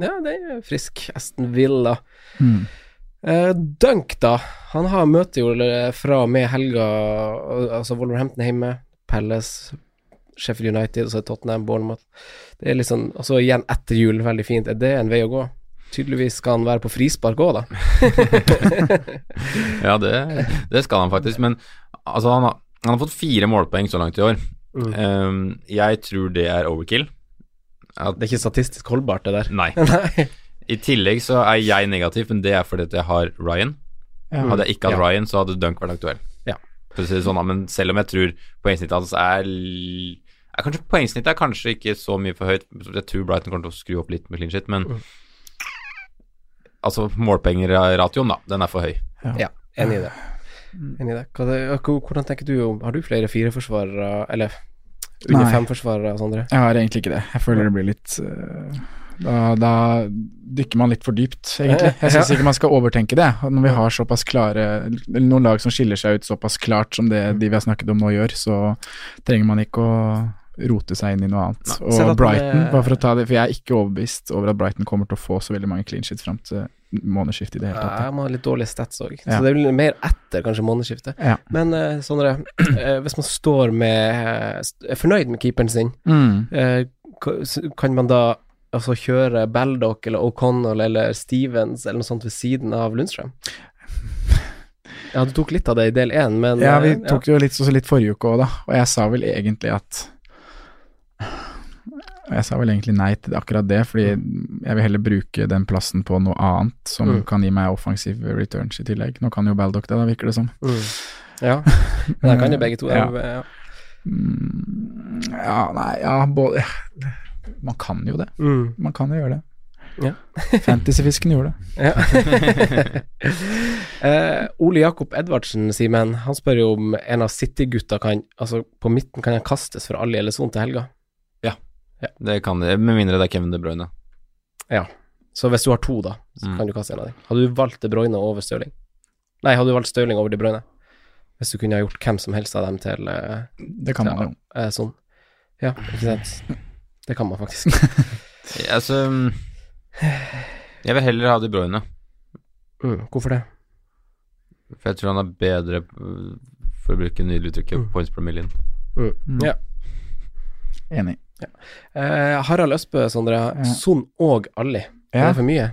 ja, det er frisk. Aston Villa. Mm. Eh, Dunk, da. Han har møte jo fra og med helga Altså Wolverhampton hjemme, Palace, Sheffield United, og så Tottenham, Bournemouth. Det er liksom Og så igjen etter jul, veldig fint. Er det en vei å gå? Tydeligvis skal han være på frispark òg, da. Ja, det, det skal han faktisk, men altså, han har, han har fått fire målpoeng så langt i år. Mm. Um, jeg tror det er overkill. At, Det er ikke statistisk holdbart, det der. nei. I tillegg så er jeg negativ, men det er fordi at jeg har Ryan. Ja. Hadde jeg ikke hatt Ja. Ryan, så hadde Dunk vært aktuell. Ja. For å si det sånn, men selv om jeg tror poengsnittet hans er, er kanskje, Poengsnittet er kanskje ikke så mye for høyt. Jeg tror Brighton kommer til å skru opp litt med clean shit, men Mm. altså målpengeratioen, da, den er for høy. Ja, enig i det. Enig i det. Hva det hvordan tenker du om Har du flere fireforsvarere, eller under Nei. femforsvarere, Sondre? Jeg har egentlig ikke det. Jeg føler det blir litt øh, da, da dykker man litt for dypt, egentlig. Jeg syns ikke man skal overtenke det. Når vi har såpass klare Noen lag som skiller seg ut såpass klart som det de vi har snakket om nå gjør, så trenger man ikke å rote seg inn i noe annet. Nei. Og Brighton, er- bare for å ta det, for jeg er ikke overbevist over at Brighton kommer til å få så veldig mange clean sheets fram til månedsskiftet i det hele tatt. Ja, man har litt dårlige stats òg, Ja. så det blir mer etter kanskje månedsskiftet. Ja. Men uh, Sondre, uh, hvis man står med er fornøyd med keeperen sin, Mm. eh, kan man da altså kjøre Baldock eller O'Connell eller Stevens eller noe sånt ved siden av Lundstrøm? Ja, du tok litt av det i del én, men Ja, vi eh, tok det jo litt, litt forrige uke òg, da. Og jeg sa vel egentlig at Jeg sa vel egentlig nei til akkurat det, fordi jeg vil heller bruke den plassen på noe annet som Mm. kan gi meg offensive returns i tillegg. Nå kan jo Baldock det, da, virker det som. Mm. Ja, men jeg kan jo begge to. Ja. Ja. Mm, ja, nei, ja, både Man kan jo det. Mm. Man kan jo gjøre det. Ja. Fantasyfisken gjorde det. Ja. eh, Ole Jakob Edvardsen, Simen, han spør jo om en av City-gutta kan Altså, på midten kan han kastes fra alle eller Ellison til helga. Ja Det kan det, med mindre det er Kevin De Bruyne. Ja. Så hvis du har to, da, så Mm. kan du kaste en av dem. Hadde du valgt De Bruyne over Stirling? Nei, hadde du valgt Stirling over De Bruyne? Hvis du kunne ha gjort hvem som helst av dem til eh, Det kan man jo. eh, sånn. Ja, ikke sant? Det kan man faktisk. Altså Jeg vil heller ha De Bruyne, Mm, hvorfor det? for jeg tror han er bedre øh, for å bruke nydelig uttrykket points per million. Mm. Ja. Enig. Eh, Harald Østbø, Sondre. Son og Ali. Er Ja. det for mye?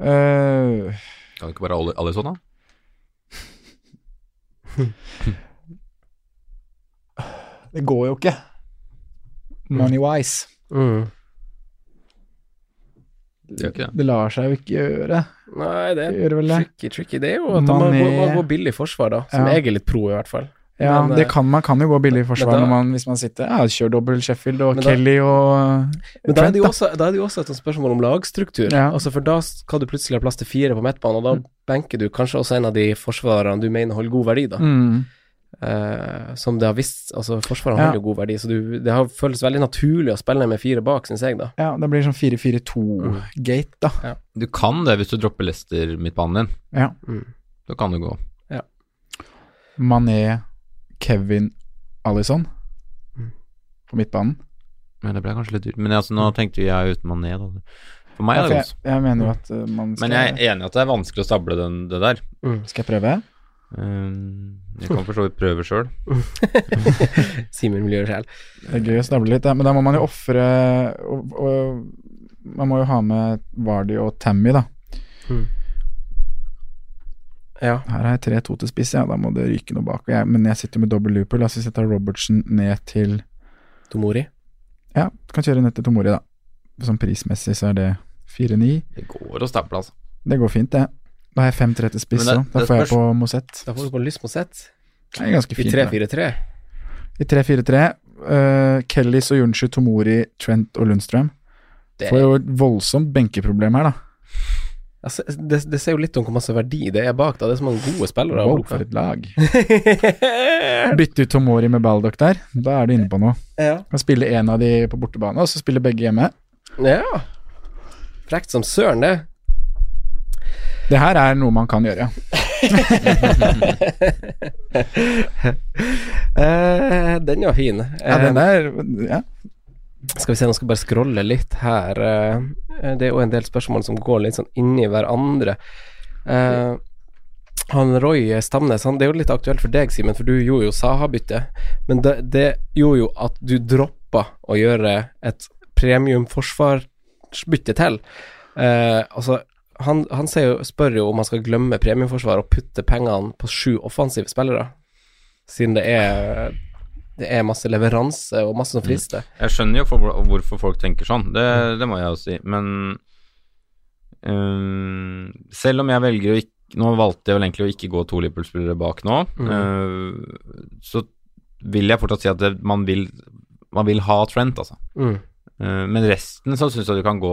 Uh, Kan det ikke bare alle, alle sånn, da? det går jo ikke. Money-wise. Mm. Det det. Lar seg jo ikke gjøre. Nei, det er tricky, tricky. Det er jo at man må, gå billig forsvar, da. Som Ja. jeg er litt pro, i hvert fall. Ja, Men, det eh, kan, man kan jo gå billig i forsvar da- man, hvis man sitter Ja, kjør dobbel Sheffield og da- Kelly og Men da er, det jo også, da er det jo også et spørsmål om lagstruktur. Ja. Altså For da skal du plutselig ha plass til fire på midtbanen, og da benker du kanskje også en av de forsvarerne du mener holder god verdi, da. Mm. Eh, som det har visst Altså, har Ja. holder jo god verdi, så du, det har føles veldig naturlig å spille med fire bak, syns jeg, da. Ja, det blir sånn 4-4-2-gate, da. Du kan det hvis du dropper Lester midtbanen din. Ja. Da kan du gå. Mané, Kevin, Alison på midtbanen. Men det ble kanskje litt dyrt. Men altså, nå tenkte jeg uten Mané, da. For meg er det godt. jeg mener jo at uh, man skal Men jeg er enig i at det er vanskelig å stable den, det der. Skal jeg prøve? Um, jeg kan for så vidt prøve sjøl. Simen vil gjøre det selv. Det er gøy å snable litt, ja. men da må man jo ofre og, og Man må jo ha med Vardy og Tammy, da. Ja. Her har jeg 3-2 til spiss, ja. Da må det ryke noe bak. Jeg, men jeg sitter med dobbel looper. La oss tar Robertsen ned til Tomori. Ja, kan kjøre ned til Tomori, da. Sånn prismessig så er det 4-9. Det går å stable, altså. Det går fint, det. Da har jeg 5-3 til spiss òg. det- Da får jeg på Mosett. Da får du på lyst på sett. Det ganske I 3-4-3. I 3-4-3. Uh, Kellys og Junshi, Tomori, Trent og Lundstrøm. Det- Får jo et voldsomt benkeproblem her, da. Altså, det, det sier jo litt om hvor masse verdi det er bak, da. Det er så mange gode spillere. Wow, for et lag. Bytte ut Tomori med Baldock der. Da er du inne på noe. Ja. Kan spille én av de på bortebane, og så spille begge hjemme. ja. Frekt som søren, det. Det her er noe man kan gjøre. uh, den var fin. Ja, den der Ja. Skal vi se, nå skal jeg bare scrolle litt her. Eh, det er jo en del spørsmål som går litt sånn inni hverandre. Uh, han Roy Stamnes, han, det er jo litt aktuelt for deg, Simen, for du gjorde jo Saha-bytte. Men det, det gjorde jo at du droppa å gjøre et premiumforsvarsbytte til. Uh, altså, han, han jo, spør jo om han skal glemme premieforsvaret og putte pengene på sju offensive spillere, siden det er det er masse leveranse og masse som frister. Jeg skjønner jo for, hvorfor folk tenker sånn, det, det må jeg jo si, men um, Selv om jeg velger å ikke Nå valgte jeg vel egentlig å ikke gå to Liverpool-spillere bak nå, Mm. uh, så vil jeg fortsatt si at det, man, vil, man vil ha Trent, altså. Mm. Uh, men resten så syns jeg du kan gå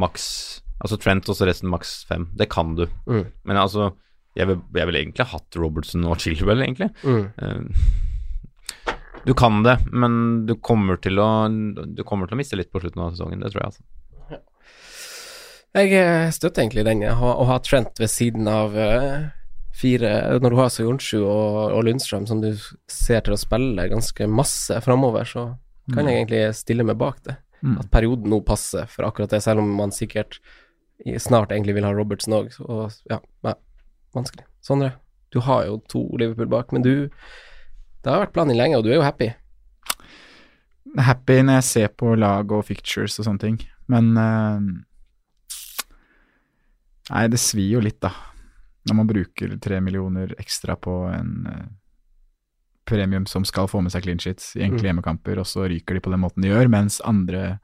maks Altså Trent og så resten maks fem. Det kan du. Mm. Men altså jeg vil, jeg vil egentlig hatt Robertson og Chilwell, egentlig. Mm. Eh, du kan det, men du kommer til å Du kommer til å miste litt på slutten av sesongen, det tror jeg. altså Jeg eh, støtter egentlig den, å ha- Trent ved siden av eh, fire Når du har Soyuncu og, og Lundstrøm, som du ser til å spille ganske masse framover, så kan Mm. jeg egentlig stille meg bak det. Mm. At perioden nå passer for akkurat det, selv om man sikkert snart egentlig vil ha Robertsen òg. Og ja, nei, vanskelig. Sondre, du har jo to Liverpool bak, men du Det har vært planen lenge, og du er jo happy. Happy når jeg ser på lag og fictures og sånne ting, men uh, Nei, det svir jo litt, da. Når man bruker tre millioner ekstra på en uh, premium som skal få med seg clean sheets i enkle Mm. hjemmekamper, og så ryker de på den måten de gjør, mens andre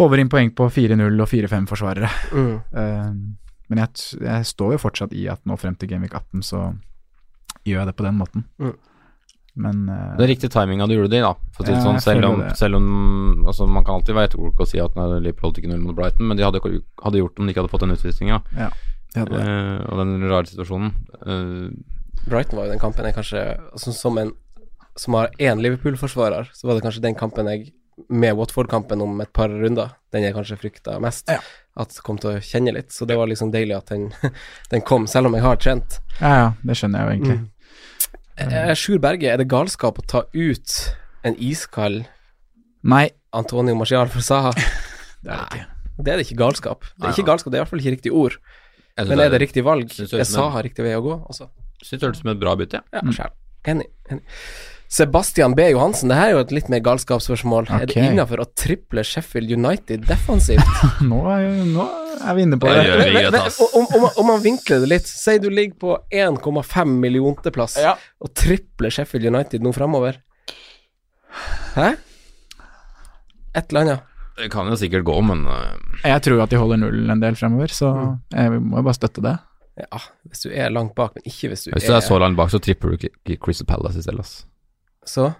håver inn poeng på 4-0 og 4-5-forsvarere. Mm. Uh, men jeg, jeg står jo fortsatt i at nå frem til Gameweek 18 så gjør jeg det på den måten. Mm. Men uh, Det er riktig timing du gjorde det, da. For å si Ja, sånn, selv om, det. selv om altså, Man kan alltid være etterklok og si at nei, Liverpool holdt ikke null mot Brighton, men de hadde, hadde gjort det om de ikke hadde fått den utvisninga. Ja, de uh. Eh, og den rare situasjonen. Eh, Brighton var jo den kampen jeg kanskje altså, Som en som har én Liverpool-forsvarer, så var det kanskje den kampen jeg med Watford-kampen om et par runder, den jeg kanskje frykta mest. At kom til å kjenne litt. Så det var liksom deilig at den, den kom, selv om jeg har Trent. Ja, ja, det skjønner jeg jo egentlig. Eh, Sjur Berge, er det galskap å ta ut en iskald Nei. Antonio Marcial for Saha? Det er det ikke. Det er det ikke galskap. Det er ikke galskap, det er i hvert fall ikke riktig ord. Men er det riktig valg? er Saha riktig vei å gå? også? Syns det hørtes ut som et bra bytte. Ja, sjæl. Enig. enig. Sebastian B. Johansen, det her er jo et litt mer galskapsspørsmål. Er det innafor å triple Sheffield United defensivt? Nå er, nå er vi inne på det. det. oi, greit. Om, om, om man vinkler det litt, si du ligger på 1,5 millionteplass Ja. og tripler Sheffield United nå fremover. Hæ? Et eller annet. Det kan jo sikkert gå, men øh, Jeg tror at de holder null en del fremover, så jeg må jo bare støtte det. Ja, hvis du er langt bak, men ikke hvis du hvis du er så langt bak, så tripper du ikke Crystal Palace i stedet, ass. Så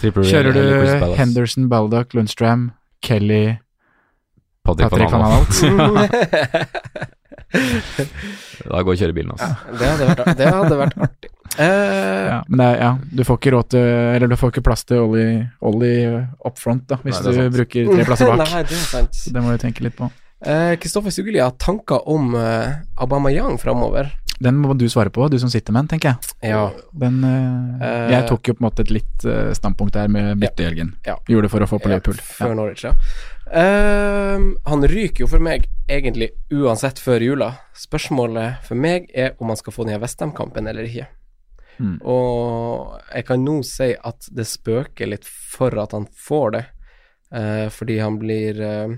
Tripper Kjører du Henderson, Baldock, Lundstram, Kelly, Patrick, Patrick van Alt? Da går kjørebilen, altså. det hadde vært, det hadde vært artig. Uh, Ja, men det er, ja, du får ikke råd til Eller du får ikke plass til Ollie, Ollie up front, da, hvis Nei, er du bruker tre plasser bak. Nei, det er sant. Det må du tenke litt på. Eh, Kristoffer Sugeli har tanker om uh, Young framover. Den må du svare på, du som sitter med den, tenker jeg. Ja. Den eh, Eh, Jeg tok jo på en måte et litt eh, standpunkt der med bytte i helgen. Ja. Gjorde det for å få på Ja, Liverpool. Før Norwich, ja. Ehm, han ryker jo for meg egentlig uansett før jula. Spørsmålet for meg er om han skal få den i Vestham-kampen eller ikke. Mm. Og jeg kan nå si at det spøker litt for at han får det, eh, fordi han blir eh,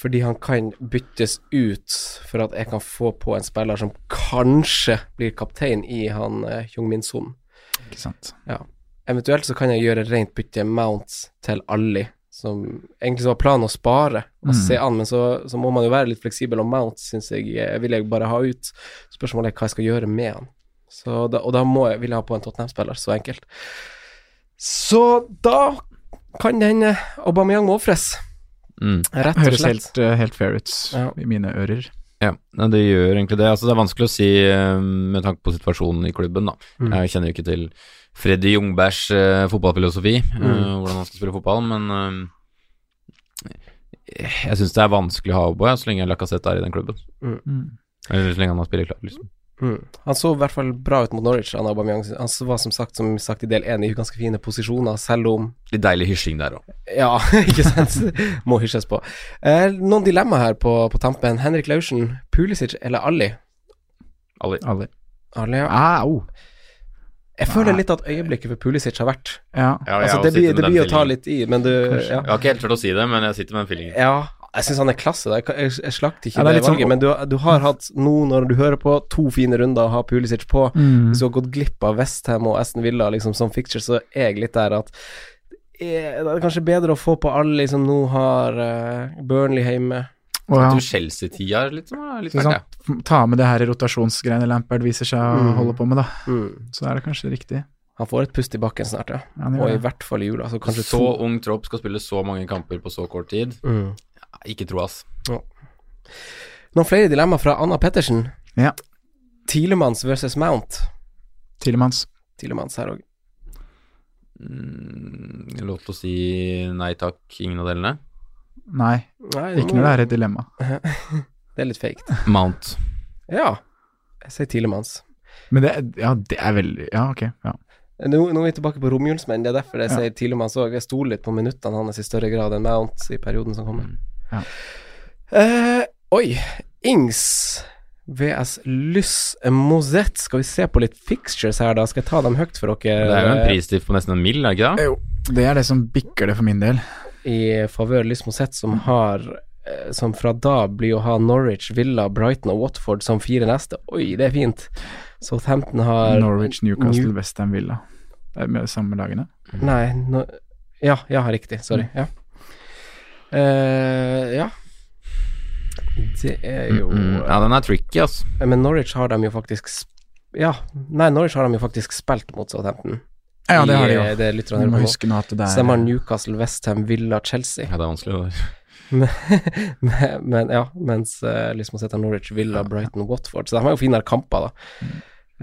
Fordi han kan byttes ut for at jeg kan få på en spiller som kanskje blir kaptein i han uh, Jung Min Son. Ikke sant. Ja. Eventuelt så kan jeg gjøre rent bytte Mount til Ali, som egentlig var planen å spare og Mm. se an, men så, så må man jo være litt fleksibel, og Mount syns jeg eh, vil jeg bare ha ut. Spørsmålet er hva jeg skal gjøre med han. Så da, og da må jeg, vil jeg ha på en Tottenham-spiller, så enkelt. Så da kan den Aubameyang må ofres, Mm. rett og Høres helt, eh, helt fair ut Ja. i mine ører. Ja, nei, det gjør egentlig det. Altså, det er vanskelig å si eh, med tanke på situasjonen i klubben, da. Mm. Jeg kjenner jo ikke til Freddy Jungbergs eh, fotballfilosofi, eh, Mm. hvordan han skal spille fotball, men eh, jeg syns det er vanskelig å ha Oboe så lenge Lacassette er i den klubben. Mm. Eller så lenge han har spillerklar, liksom. Mm. Han så i hvert fall bra ut mot Norwich, han Aubameyang. Han var som sagt, som sagt i del én, i ganske fine posisjoner, selv om Litt deilig hysjing der òg. Ja, ikke sant? Må hysjes på. Eh, noen dilemma her på, på tampen. Henrik Laursen, Pulisic eller Ali? Ali. Ali. Ali ja. Au! Jeg føler litt at øyeblikket for Pulisic har vært Ja. Ja, Altså, det blir, det blir å ta litt i, men du Ja, Jeg har ikke helt turt å si det, men jeg sitter med en feeling. ja jeg syns han er klasse. Da. Jeg, jeg, slakter ikke Ja, det det, valget, sånn- valget, men du, du har hatt nå, når du hører på, to fine runder å ha Pulisic på. Mm. Hvis du har gått glipp av Westham og Aston Villa liksom, som fixture, så er jeg litt der at er, det er kanskje bedre å få på alle som nå har uh, Burnley hjemme. Oh, ja, Chelsea-tida er litt, sånn, litt så verdt, ta med det her rotasjonsgreiene Lampard viser seg å Mm. holde på med, da. Mm. Så er det kanskje riktig. Han får et pust i bakken snart, ja. Ja, Og i hvert fall i jula. Så Så to. ung tropp skal spille så mange kamper på så kort tid. Mm. Ikke tro, ass. Noen flere dilemmaer fra Anna Pettersen. Ja. Tilemanns versus Mount. Tilemanns. Tilemanns her òg. Mm, lov til å si nei takk, ingen av delene. Nei, ikke når det er et dilemma. Det er litt fake. Mount. Ja. Jeg sier Tilemanns. Men det, er- ja, det er veldig Ja, ok. Ja. Nå, nå er vi tilbake på romjulsmenn. Det er derfor jeg Ja. sier Tilemanns òg. Jeg stoler litt på minuttene hans i større grad enn Mount i perioden som kommer. Ja. Uh, oi. Ings VS Lys Mosette. Skal vi se på litt fixtures her, da? Skal jeg ta dem høyt for dere? Det er jo en pristiff på nesten en mill, er det ikke det? Jo, det er det som bikker det for min del. i favør Lys Mosette, som har eh, Som fra da blir å ha Norwich, Villa, Brighton og Watford som fire neste. Oi, det er fint. Southampton har Norwich, Newcastle, New- Westham, Villa. Det er med de samme lagene. Nei, no, ja, ja, riktig. Sorry. Ja. Eh, ja. Det er jo Mm, ja, den er tricky, altså. Men Norwich har de jo faktisk Ja, nei, Norwich har de jo faktisk spilt mot Southampton. Ja, det har de jo. eh, Det Du må nå. huske nå at det Så de har er Newcastle, Westham, Villa, Chelsea. Ja, det er vanskelig. det der. men, men ja, mens liksom Norwich, Villa, Brighton, Watford. Så de har jo finere kamper, da.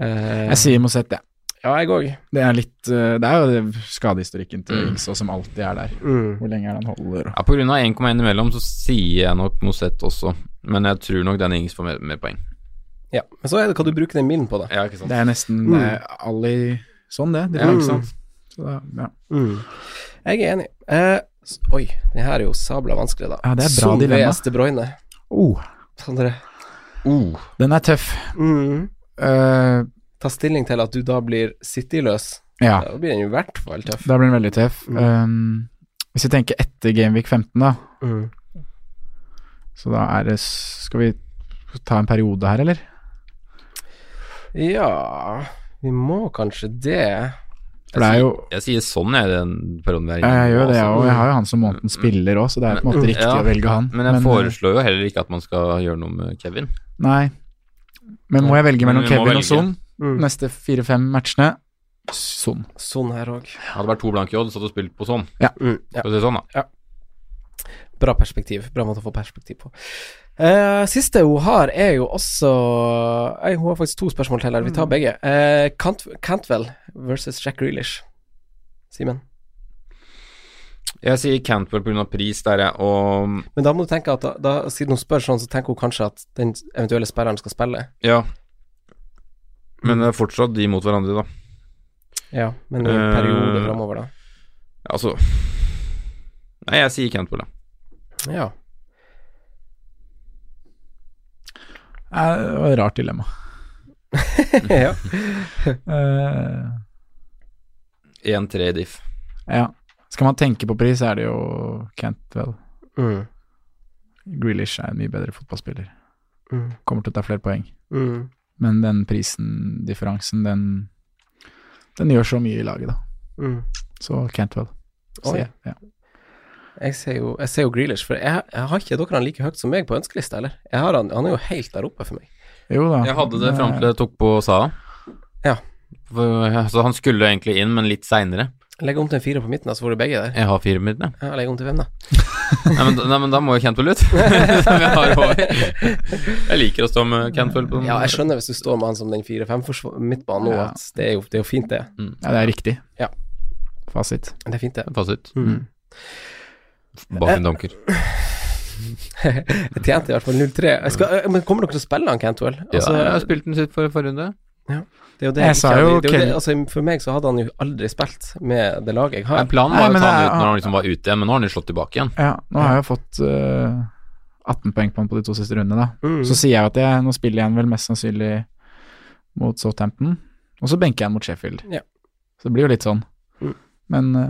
Uh, Jeg sier Mosette, jeg. ja, jeg òg. Det er litt eh, Det er jo skadehistorikken til Mm. Som alltid er der. Mm. Hvor lenge er han holder? og- Ja, på grunn av 1,1 imellom, så sier jeg nok Mosett også. Men jeg tror nok den Ings får mer, mer poeng. Ja, men så er det hva du bruker den milden på, da. Ja, ikke sant. Det er nesten Mm. Ali sånn, det. det er, Mm. ikke sant? Så da, ja. Mm. Jeg er enig. Eh, oi, det her er jo sabla vanskelig, da. Ja, det er bra som dilemma. VS De Bruyne. oh, Sondre. den er tøff. Mm. Eh, ta stilling til at du da blir City-løs, Ja. da blir den i hvert fall tøff. Da blir den veldig tøff. Mm. Um, hvis vi tenker etter Gameweek 15, da, Mm. så da er det Skal vi ta en periode her, eller? Ja Vi må kanskje det. For det er jo Jeg sier sånn, jeg, den perioden der. er Ja, jeg gjør det, jeg òg. Jeg har jo han som måneden spiller òg, så det er på en måte riktig Ja, å velge han. Men jeg men, foreslår jo heller ikke at man skal gjøre noe med Kevin. Nei. Men må jeg velge mellom Kevin velge. og Son Mm. neste fire-fem matchene? Son. Sånn her òg. Hadde det vært to blanke odds, hadde du spilt på. Mm, ja. For si det sånn, da. Bra perspektiv. Bra måte å få perspektiv på. Uh, siste hun har, er jo også uh, Hun har faktisk to spørsmål til her. Vi tar begge. Uh, Cant Cantwell versus Jack Grealish. Simen. Jeg sier Cantwell pga. pris der, jeg, og Men da må du tenke at da, da, siden hun spør sånn, så tenker hun kanskje at den eventuelle spilleren skal spille. Ja. Men det er fortsatt de mot hverandre, da. Ja, men i en periode Eh, framover, da. Altså Nei, jeg sier Cantwell, da. Ja. Eh, Det var et rart dilemma. ja. Eh, 1-3 i diff. ja. Skal man tenke på pris, er det jo Cantwell. Mm. Grealish er en mye bedre fotballspiller. Mm. Kommer til å ta flere poeng. Mm. Men den prisen, differansen, den Den gjør så mye i laget, da. Mm. Så Cantwell. Oi. jeg. Ja. Jeg ser jo, jeg ser jo Grealish, for jeg, jeg har ikke dere han like høyt som meg på ønskelista, eller? Jeg har han, han er jo helt der oppe for meg. Jo da. Jeg hadde det fram til jeg tok på Saha. Ja. For, altså, han skulle egentlig inn, men litt seinere. Legg om til en fire på midten, da, så får du begge der. Jeg har fire på midten, Ja, legg om til fem, da? Nei, men, nei, men da må jo Cantwell ut. Som jeg har over. Jeg liker å stå med Cantwell på den. Ja, jeg skjønner hvis du står med han som den fire-fem midtbanen nå, Ja. at det er, jo, det er jo fint, det. ja, det er riktig. Ja. Fasit. Det er fint, det. Fasit. Mm. Bak en donker. Jeg tjente i hvert fall 0-3. Jeg skal- øh, Men kommer dere til å spille han, Cantwell? Altså, ja, jeg har spilt den sitt for forrige runde. Det er jo det Jeg jeg sa jo det det, altså, For meg så hadde han jo aldri spilt med det laget jeg Nei, har. planen var jo å ta han ut når han liksom var ute igjen, men nå har han jo slått tilbake igjen. Ja, nå har jeg fått uh, 18 poeng på han på de to siste rundene, da. Mm. Så sier jeg at jeg nå spiller jeg vel mest sannsynlig mot Southampton, og så benker jeg han mot Sheffield. Ja. Så det blir jo litt sånn. Mm. Men uh,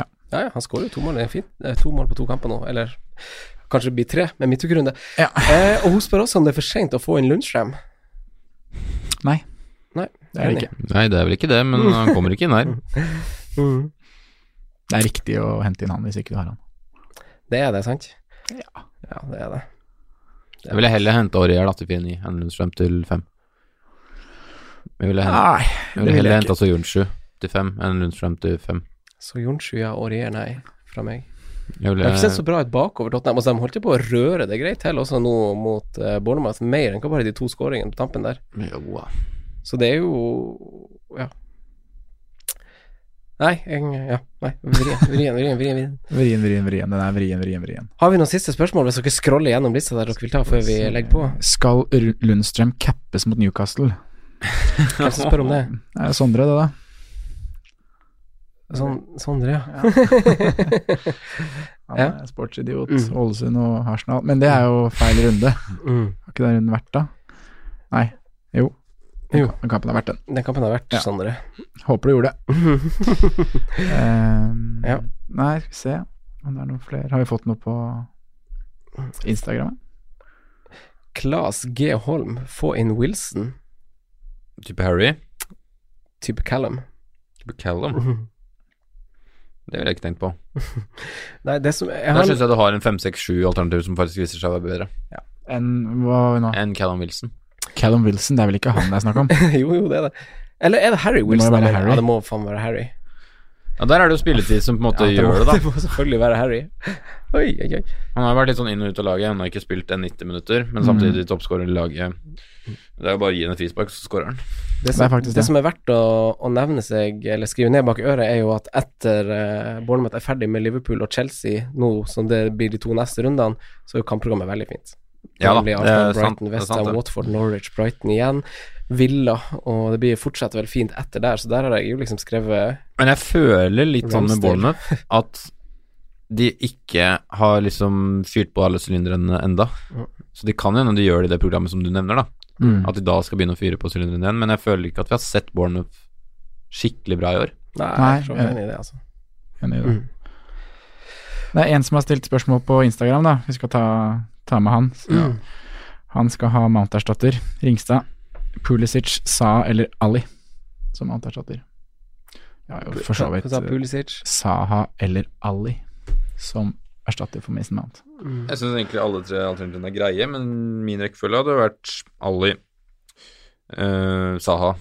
Ja, ja, han skårer jo to mål. Det er fint. Det er to mål på to kamper nå, eller kanskje det blir tre med midtukerunde. Ja. Eh, og hun spør også om det er for seint å få inn Lundstrøm. Nei, det er det ikke. Nei, det er vel ikke det, men han kommer ikke inn her. Mm. Det er riktig å hente inn han hvis ikke du har han. Det er det, sant? Ja. Ja, det er det. Jeg ville heller hente Aurier til 4-9 enn Lundstrøm til 5. Jeg ville, hente, Nei, jeg ville vil heller hente altså Jonsju til 5 enn Lundstrøm til 5. Så Jonsju, ja, Aurier, nei, fra meg. Jeg Det jeg har ikke sett så bra ut bakover Tottenham. Altså, de holdt jo på å røre det greit til også nå mot uh, Bournemouth, mer enn bare de to skåringene på tampen der. Jo, da. Så det er jo Ja. Nei, jeg, ja, nei, vrien, vrien, vrien, vrien, vrien. Vrien, vrien, vrien. Den er vrien, vrien, vrien. Har vi noen siste spørsmål hvis dere scroller gjennom lista der dere vil ta før vi legger på? Skal Lundstrøm cappes mot Newcastle? Hvem som spør om det? Det er Sondre, det, da. Sånn, Sondre, ja. Han er sportsidiot. Mm. Ålesund og Arsenal. Men det er jo feil runde. Mm. Har ikke den runden vært, da? Nei. Jo. Jo. Den kampen har vært den. Den kampen har vært, Ja. Sondre. Håper du gjorde det. um, Ja. Nei, skal vi se om det er noen flere. Har vi fått noe på Instagram? Claes G. Holm, få inn Wilson, Type Harry. type Callum. Type Callum. Det ville jeg ikke tenkt på. Nei, det som jeg Der har, syns jeg du har en 5-6-7 alternativ som faktisk viser seg å være bedre Enn hva nå? enn Callum Wilson. Callum Wilson, det er vel ikke han det er snakk om? Jo, jo, det er det. Eller er det Harry Wilson? eller? Harry. Ja, det må faen være Harry. Ja, Der er det jo spilletid som på en måte Ja, gjør må, det, da. Det må selvfølgelig være Harry. Oi, oi, oi. Han har vært litt sånn inn og ut av laget. Han har ikke spilt en 90 minutter, men Mm. samtidig toppskårer i laget. Det er jo bare å gi ham et frispark, så skårer han. Det Det som, det det. som er verdt å, å nevne seg, eller skrive ned bak øret, er jo at etter uh, Bournemouth er ferdig med Liverpool og Chelsea, nå som det blir de to neste rundene, så er jo kampprogrammet veldig fint. Ja da, det er sant, Brighton, det er sant det. Watford, Norwich, Brighton igjen. Villa, og det blir fortsatt veldig fint etter der, så der har jeg jo liksom skrevet Men jeg føler litt sånn med. Bournemouth at de ikke har liksom fyrt på alle sylinderne enda. Så de kan jo hende de gjør det i det programmet som du nevner, da. Mm. At de da skal begynne å fyre på sylinderen igjen. Men jeg føler ikke at vi har sett Bournemouth skikkelig bra i år. Nei, Nei, jeg er så enig i det, altså. Enig i det. Mm. Det er en som har stilt spørsmål på Instagram, da. Vi skal ta, ta med han. Mm. Han skal ha Mount-erstatter. Ringstad. Pulisic, Sa eller Ali som Mount-erstatter. Ja, jo, for så vidt sa Pulisic? Saha eller Ali som erstatter for Mason Mount. Mm. Jeg syns egentlig alle tre alternativene er greie, men min rekkefølge hadde vært Ali, eh, Saha,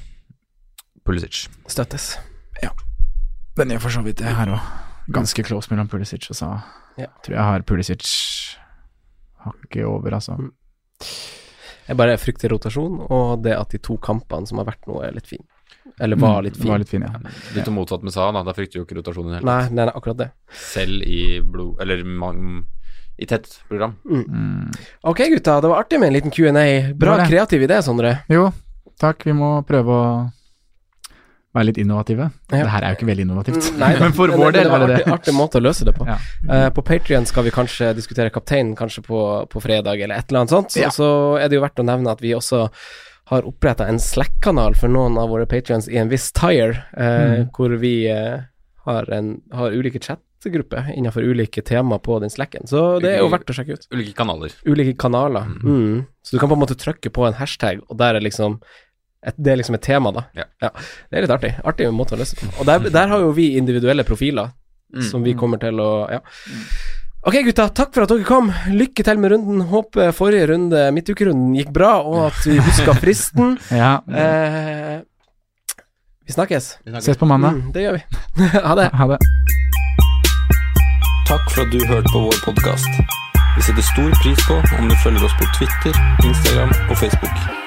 Pulisic. Støttes. Den gjør for så vidt det her òg. Ganske close mellom Pulisic og Saha. Ja. Tror jeg har Pulisic hakket over, altså. Mm. Jeg bare frykter rotasjon, og det at de to kampene som har vært nå, er litt fine. Eller var litt fin. Var litt fin, ja. Litt motsatt med Saha, da. Da frykter jo ikke rotasjonen i hele Nei, nei, nei, akkurat det. Selv i blod... Eller mang, i tett program. Mm. Ok, gutta, det var artig med en liten Q&A. Bra kreativ idé, Sondre. Jo, takk. Vi må prøve å være litt innovative. Ja. Det her er jo ikke veldig innovativt, Mm, Nei, men for vår del var er det artig, det. artig måte å løse det på. Ja. Uh, på Patrion skal vi kanskje diskutere kapteinen kanskje på, på fredag, eller et eller annet sånt. Ja. Så er det jo verdt å nevne at vi også har oppretta en Slack-kanal for noen av våre patrions i en viss tire, uh, Mm. hvor vi uh, har, en, har ulike chatgrupper innenfor ulike tema på den Slacken. Så det er jo verdt å sjekke ut. Ulike kanaler. Ulike kanaler. Mm. Så du kan på en måte trykke på en hashtag, og der er liksom et, det er liksom et tema, da. Ja. Det er litt artig. Artig måte å løse på. Og der, der har jo vi individuelle profiler Mm. som vi kommer til å Ja. Ok, gutta. Takk for at dere kom. Lykke til med runden. Håper forrige runde, midtukerunden, gikk bra, og at vi huska fristen. Ja. Eh, vi snakkes. Ses på mandag. Mm, det gjør vi. ha det. Ha det. Takk for at du hørte på vår podkast. Vi setter stor pris på om du følger oss på Twitter, Instagram og Facebook.